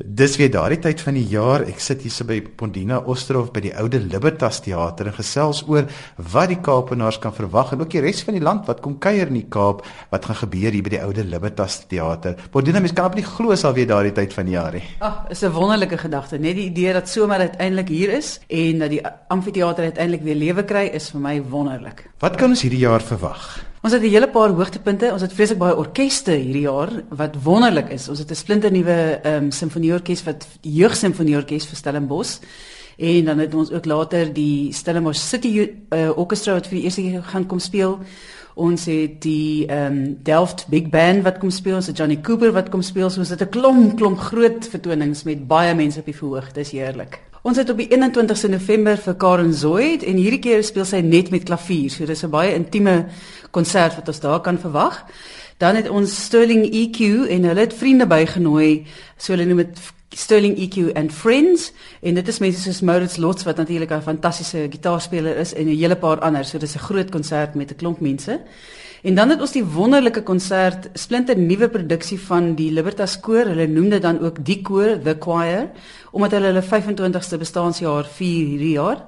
Dis weer daardie tyd van die jaar. Ek sit hier so by Pondina Osterhof by die oude Libertas teater en gesels oor wat die Kaapenaars kan verwag en ook die res van die land wat kom kuier in die Kaap, wat gaan gebeur hier by die oude Libertas teater. Pondina, mens kan op nie glo sal weer daardie tyd van die jaar nie. Ag, is 'n wonderlike gedagte. Net die idee dat somer uiteindelik hier is en dat die amfitheater uiteindelik weer lewe kry is vir my wonderlik. Wat kan ons hierdie jaar verwag? Ons het 'n hele paar hoogtepunte. Ons het vreeslik baie orkeste hierdie jaar wat wonderlik is. Ons het 'n splinternuwe ehm um, simfonieorkes wat jeugsimfonieorkes vir Stellenbosch en dan het ons ook later die Stellenbosch City uh, Orchestra wat vir die eerste keer gaan kom speel. Ons het die ehm um, Delft Big Band wat kom speel. Ons het Johnny Cooper wat kom speel. So ons het 'n klomp klomp groot vertonings met baie mense op die verhoog. Dis heerlik. Ons het op die 21ste November vir Karen Zoid en hierdie keer speel sy net met klavier. So dis 'n baie intieme konsert wat ons daar kan verwag. Dan het ons Sterling EQ en hulle het vriende bygenooi. So hulle noem dit Sterling EQ and Friends en dit is mense soos Maurits Lots wat natuurlik 'n fantastiese gitaarspeler is en 'n hele paar ander. So dis 'n groot konsert met 'n klomp mense. En dan het ons die wonderlike konsert, splinter nuwe produksie van die Libertas koor. Hulle noem dit dan ook die koor, the choir, omdat hulle hulle 25ste bestaanjaar vier hierdie jaar.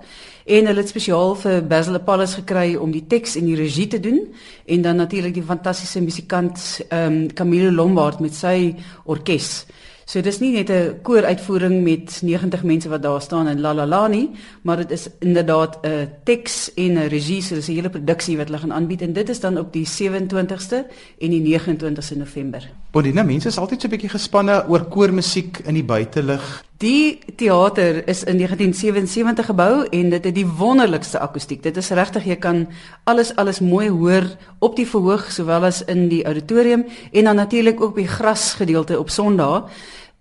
En hulle het spesiaal vir Basil Apollos gekry om die teks en die regie te doen en dan natuurlik die fantastiese musikant ehm um, Camille Lombard met sy orkes. So dis nie net 'n kooruitvoering met 90 mense wat daar staan en la la la nie, maar dit is inderdaad 'n teks en 'n regie, so dis 'n hele produksie wat hulle gaan aanbied en dit is dan op die 27ste en die 29ste November. Bodina mense is altyd so 'n bietjie gespanne oor koormusiek in die buitelug. Die teater is in 1977 gebou en dit het die wonderlikste akoestiek. Dit is regtig jy kan alles alles mooi hoor op die verhoog sowel as in die auditorium en dan natuurlik ook op die grasgedeelte op Sondag.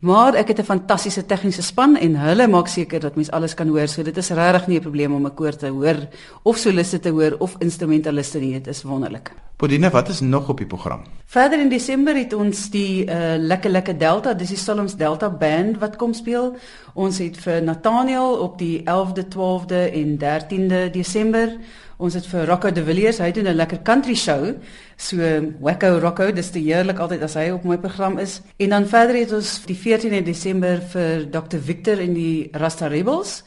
Maar ek het 'n fantastiese tegniese span en hulle maak seker dat mens alles kan hoor. So dit is regtig nie 'n probleem om 'n koor te hoor of soliste te hoor of instrumentaliste nie. Dit is wonderlik. Podine, wat is nog op die program? Verder in Desember het ons die uh, lekker lekker Delta, dis die Solom's Delta band wat kom speel. Ons het vir Nathaniel op die 11de, 12de en 13de Desember Ons het vir Rocco de Villiers, hy doen 'n lekker country show. So Wacko Rocco, dis te heerlik altyd as hy op my program is. En dan verder het ons die 14de Desember vir Dr Victor en die Rasta Rebels.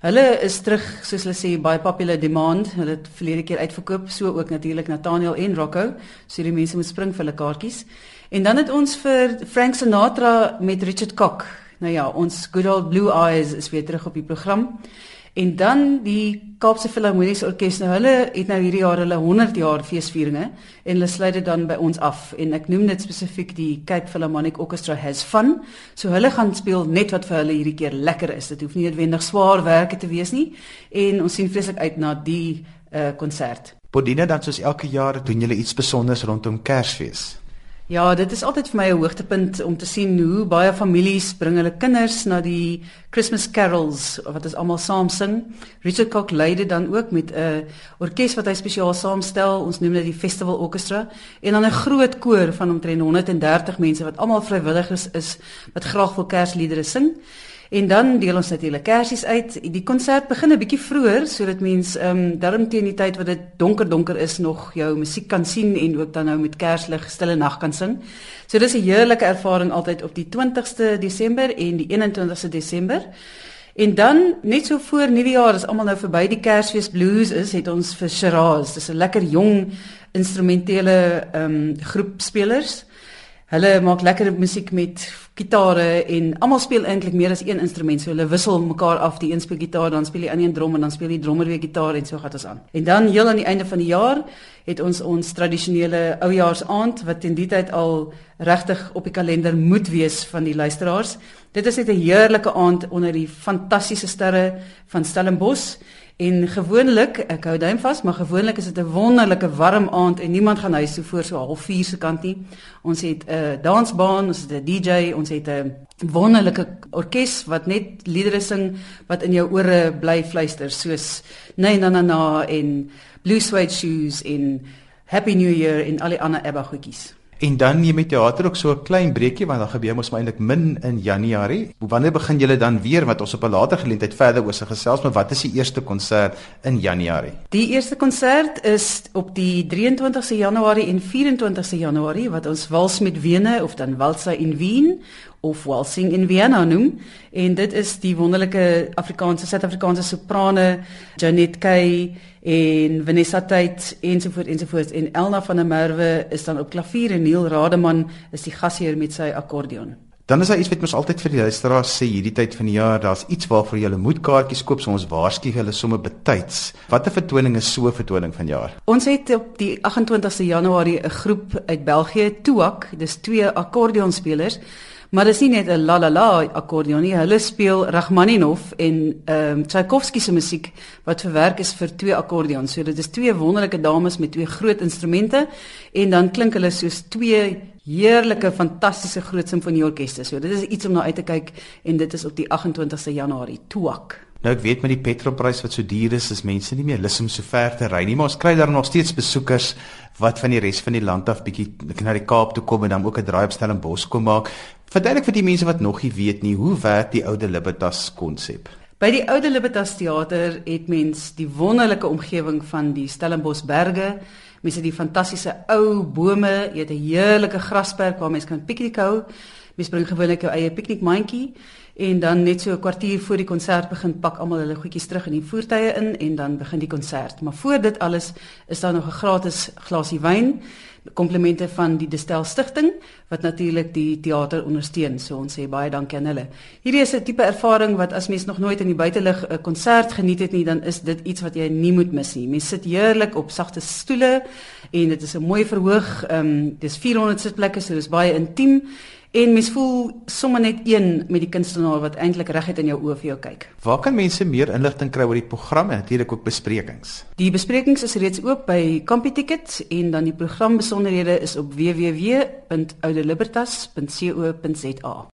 Hulle is terug, soos hulle sê, baie popular demand. Hulle het verlede keer uitverkoop, so ook natuurlik Nathaniel en Rocco. So die mense moet spring vir hulle kaartjies. En dan het ons vir Frank Sinatra met Richard Cock. Nou ja, ons good old blue eyes is weer terug op die program. En dan die Kaapse Filharmoniese Orkees nou hulle het nou hierdie jaar hulle 100 jaar feesvieringe en hulle sluit dit dan by ons af en ek noem dit spesifiek die Cape Philharmonic Orchestra has fun. So hulle gaan speel net wat vir hulle hierdie keer lekker is. Dit hoef nie noodwendig swaar werke te wees nie en ons sien vreeslik uit na die uh konsert. Bodina dan soos elke jaar doen julle iets spesiaals rondom Kersfees. Ja, dit is altyd vir my 'n hoogtepunt om te sien hoe baie families bring hulle kinders na die Christmas carols wat ons almal saam sing. Richard Cock lei dit dan ook met 'n orkes wat hy spesiaal saamstel. Ons noem dit die Festival Orchestra en dan 'n groot koor van omtrent 130 mense wat almal vrywilligers is wat graag wil Kersliedere sing. En dan deel ons natuurlik kersies uit. Die konsert begin 'n bietjie vroeër sodat mense ehm um, darm teen die tyd wat dit donker donker is nog jou musiek kan sien en ook dan nou met kerslig stille nag kan sing. So dis 'n heerlike ervaring altyd op die 20ste Desember en die 21ste Desember. En dan net so voor Nuwejaar is almal nou verby die Kersfees blues is, het ons vir Shiraz. Dis 'n lekker jong instrumentele ehm um, groep spelers. Hulle maak lekker musiek met gitare en almal speel eintlik meer as een instrument. So hulle wissel mekaar af. Die een speel gitaar, dan speel die ander een drum en dan speel die drummer weer gitaar en so gaan dit aan. En dan heel aan die einde van die jaar het ons ons tradisionele oujaarsaand wat in die tyd al regtig op die kalender moet wees van die luisteraars. Dit is net 'n heerlike aand onder die fantastiese sterre van Stellenbosch. En gewoonlik, ek hou duim vas, maar gewoonlik is dit 'n wonderlike warm aand en niemand gaan huis toe voor so half 4 se kant nie. Ons het 'n dansbaan, ons het 'n DJ, ons het 'n wonderlike orkes wat net liedere sing wat in jou ore bly fluister soos na na na na en Blue Suede Shoes en Happy New Year en al die ander ABBA goedjies. En dan neem jy teater ook so 'n klein breekie want dan gebeur mos maar eintlik min in Januarie. Wanneer begin julle dan weer wat ons op 'n later geleentheid verder oor se gesels maar wat is die eerste konsert in Januarie? Die eerste konsert is op die 23ste Januarie en 24ste Januarie wat ons Wals met Wene of dan Walsa in Wien of Waltzing in Vienna noem en dit is die wonderlike Afrikaanse Suid-Afrikaanse soprane Janet Kay en Vanessa Tait ensovoorts ensovoorts en Elna van der Merwe is dan op klavier en Neil Rademan is die gasheer met sy akkordeon. Dan is daar iets wat ons altyd vir die luisteraars sê hierdie tyd van die jaar, daar's iets waarvoor jy hulle moet kaartjies koop, so ons waarsku hulle sommer betyds. Watter vertoning is so 'n vertoning van jaar? Ons het op die 28ste Januarie 'n groep uit België, Tuak, dis twee akkordeonspelers. Maar dis nie net 'n la la la akkordeon nie, hulle speel Rachmaninov en ehm um, Tchaikovsky se musiek wat verwerk is vir twee akkordeons. So dit is twee wonderlike dames met twee groot instrumente en dan klink hulle soos twee heerlike fantastiese groot simfonieorkeste. So dit is iets om na uit te kyk en dit is op die 28ste Januarie, Tuak. Nou ek weet met die petrolprys wat so duur is, is mense nie meer lus om so ver te ry nie, maar ons kry daar nog steeds besoekers wat van die res van die land af bietjie na die Kaap toe kom en dan ook 'n draai op Stellenbosch kom maak. Verduidelik vir die mense wat nog nie weet nie, hoe werk die oude Libertas konsep? By die oude Libertas teater het mens die wonderlike omgewing van die Stellenbosch berge Mense het die fantastiese ou bome, jy het 'n heerlike grasperk waar mense kan piknik hou. Mense bring gewoonlik jou eie piknikmandjie en dan net so 'n kwartier voor die konsert begin pak almal hulle goedjies terug in die voertuie in en dan begin die konsert. Maar voor dit alles is daar nog 'n gratis glasie wyn komplimente van die Destel Stichting wat natuurlik die teater ondersteun. So ons sê baie dankie aan hulle. Hierdie is 'n tipe ervaring wat as mens nog nooit in die buitelug 'n konsert geniet het nie, dan is dit iets wat jy nie moet mis nie. Mens sit heerlik op sagte stoele en dit is 'n mooi verhoog. Ehm um, dis 400 sitplekke, so dis baie intiem. En mens voel sommer net een met die kunstenaar wat eintlik reguit in jou oë vir jou kyk. Waar kan mense meer inligting kry oor die program en natuurlik ook besprekings? Die besprekings is reeds oop by CompuTicket en dan die programbesonderhede is op www.ouderlibertas.co.za.